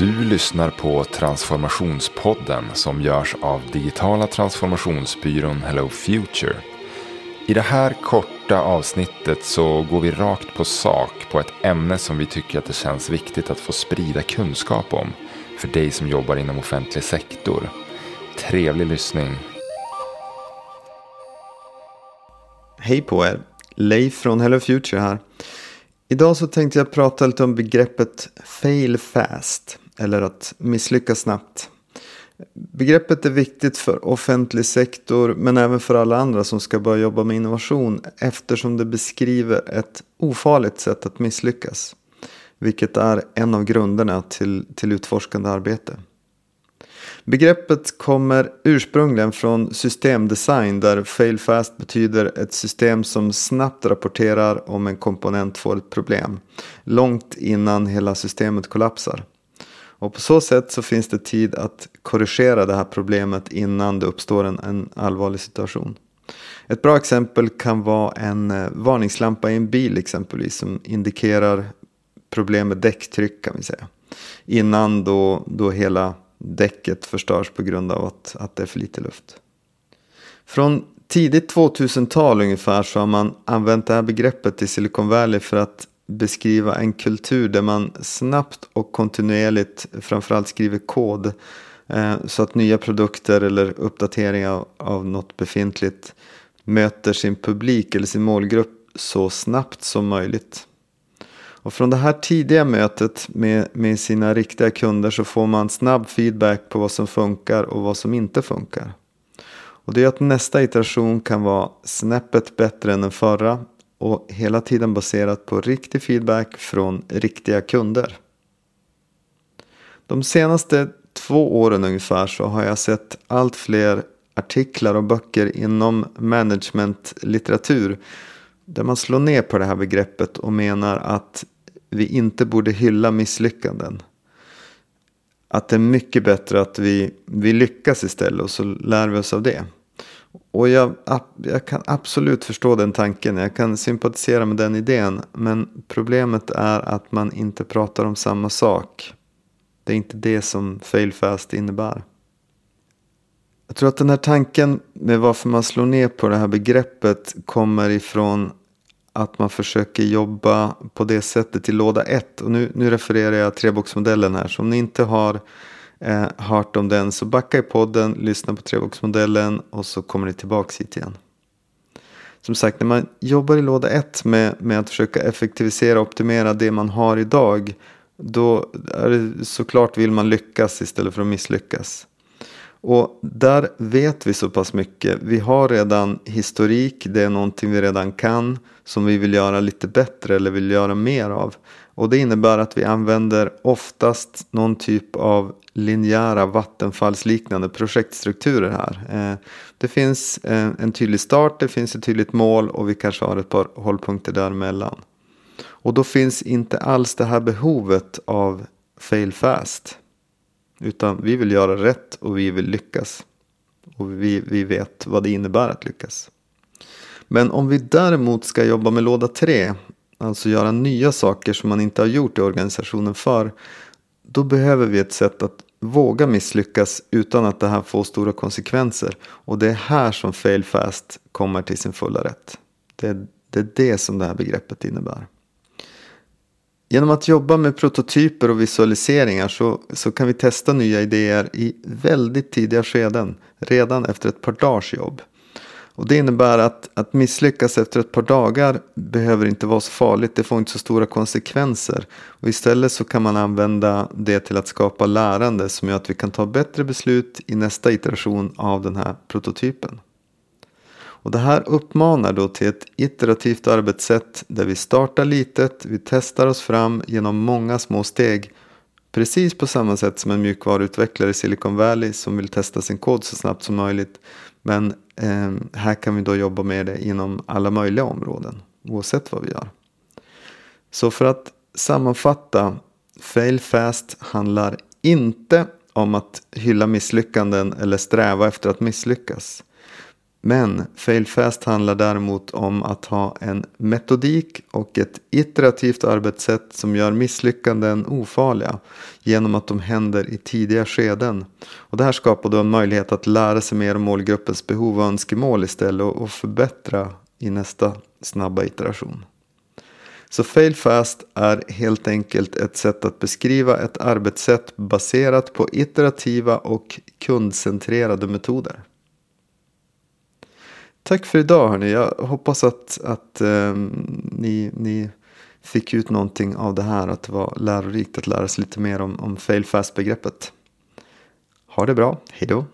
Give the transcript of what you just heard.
Du lyssnar på Transformationspodden som görs av digitala transformationsbyrån Hello Future. I det här korta avsnittet så går vi rakt på sak på ett ämne som vi tycker att det känns viktigt att få sprida kunskap om för dig som jobbar inom offentlig sektor. Trevlig lyssning. Hej på er! Leif från Hello Future här. Idag så tänkte jag prata lite om begreppet fail fast. Eller att misslyckas snabbt. Begreppet är viktigt för offentlig sektor men även för alla andra som ska börja jobba med innovation eftersom det beskriver ett ofarligt sätt att misslyckas. Vilket är en av grunderna till, till utforskande arbete. Begreppet kommer ursprungligen från systemdesign där fail fast betyder ett system som snabbt rapporterar om en komponent får ett problem. Långt innan hela systemet kollapsar. Och på så sätt så finns det tid att korrigera det här problemet innan det uppstår en, en allvarlig situation. Ett bra exempel kan vara en eh, varningslampa i en bil exempelvis som indikerar problem med däcktryck kan vi säga. Innan då, då hela däcket förstörs på grund av att, att det är för lite luft. Från tidigt 2000-tal ungefär så har man använt det här begreppet i Silicon Valley för att beskriva en kultur där man snabbt och kontinuerligt framförallt skriver kod eh, så att nya produkter eller uppdateringar av, av något befintligt möter sin publik eller sin målgrupp så snabbt som möjligt. Och från det här tidiga mötet med, med sina riktiga kunder så får man snabb feedback på vad som funkar och vad som inte funkar. Och det är att nästa iteration kan vara snäppet bättre än den förra och hela tiden baserat på riktig feedback från riktiga kunder. De senaste två åren ungefär så har jag sett allt fler artiklar och böcker inom managementlitteratur där man slår ner på det här begreppet och menar att vi inte borde hylla misslyckanden. Att det är mycket bättre att vi, vi lyckas istället och så lär vi oss av det. Och jag, jag kan absolut förstå den tanken, jag kan sympatisera med den idén. Men problemet är att man inte pratar om samma sak. Det är inte det som fail fast innebär. Jag tror att den här tanken med varför man slår ner på det här begreppet kommer ifrån att man försöker jobba på det sättet i låda 1. Och nu, nu refererar jag treboxmodellen här. Så om ni inte har eh, hört om den så backa i podden, lyssna på treboxmodellen och så kommer ni tillbaka hit igen. Som sagt, när man jobbar i låda 1 med, med att försöka effektivisera och optimera det man har idag. Då är det såklart vill man lyckas istället för att misslyckas. Och där vet vi så pass mycket. Vi har redan historik, det är någonting vi redan kan som vi vill göra lite bättre eller vill göra mer av. Och det innebär att vi använder oftast någon typ av linjära vattenfallsliknande projektstrukturer här. Eh, det finns eh, en tydlig start, det finns ett tydligt mål och vi kanske har ett par hållpunkter däremellan. Och då finns inte alls det här behovet av fail fast. Utan vi vill göra rätt och vi vill lyckas. Och vi, vi vet vad det innebär att lyckas. Men om vi däremot ska jobba med låda 3, alltså göra nya saker som man inte har gjort i organisationen för, då behöver vi ett sätt att våga misslyckas utan att det här får stora konsekvenser. Och det är här som fail fast kommer till sin fulla rätt. Det är, det är det som det här begreppet innebär. Genom att jobba med prototyper och visualiseringar så, så kan vi testa nya idéer i väldigt tidiga skeden, redan efter ett par dagars jobb. Och det innebär att, att misslyckas efter ett par dagar behöver inte vara så farligt, det får inte så stora konsekvenser. Och istället så kan man använda det till att skapa lärande som gör att vi kan ta bättre beslut i nästa iteration av den här prototypen. Och det här uppmanar då till ett iterativt arbetssätt där vi startar litet, vi testar oss fram genom många små steg. Precis på samma sätt som en mjukvaruutvecklare i Silicon Valley som vill testa sin kod så snabbt som möjligt. Men eh, här kan vi då jobba med det inom alla möjliga områden, oavsett vad vi gör. Så för att sammanfatta, fail fast handlar inte om att hylla misslyckanden eller sträva efter att misslyckas. Men fail fast handlar däremot om att ha en metodik och ett iterativt arbetssätt som gör misslyckanden ofarliga genom att de händer i tidiga skeden. Och det här skapar då en möjlighet att lära sig mer om målgruppens behov och önskemål istället och förbättra i nästa snabba iteration. Så fail fast är helt enkelt ett sätt att beskriva ett arbetssätt baserat på iterativa och kundcentrerade metoder. Tack för idag hörni. Jag hoppas att, att eh, ni, ni fick ut någonting av det här. Att det var lärorikt att lära sig lite mer om, om fail fast begreppet. Ha det bra. Hejdå.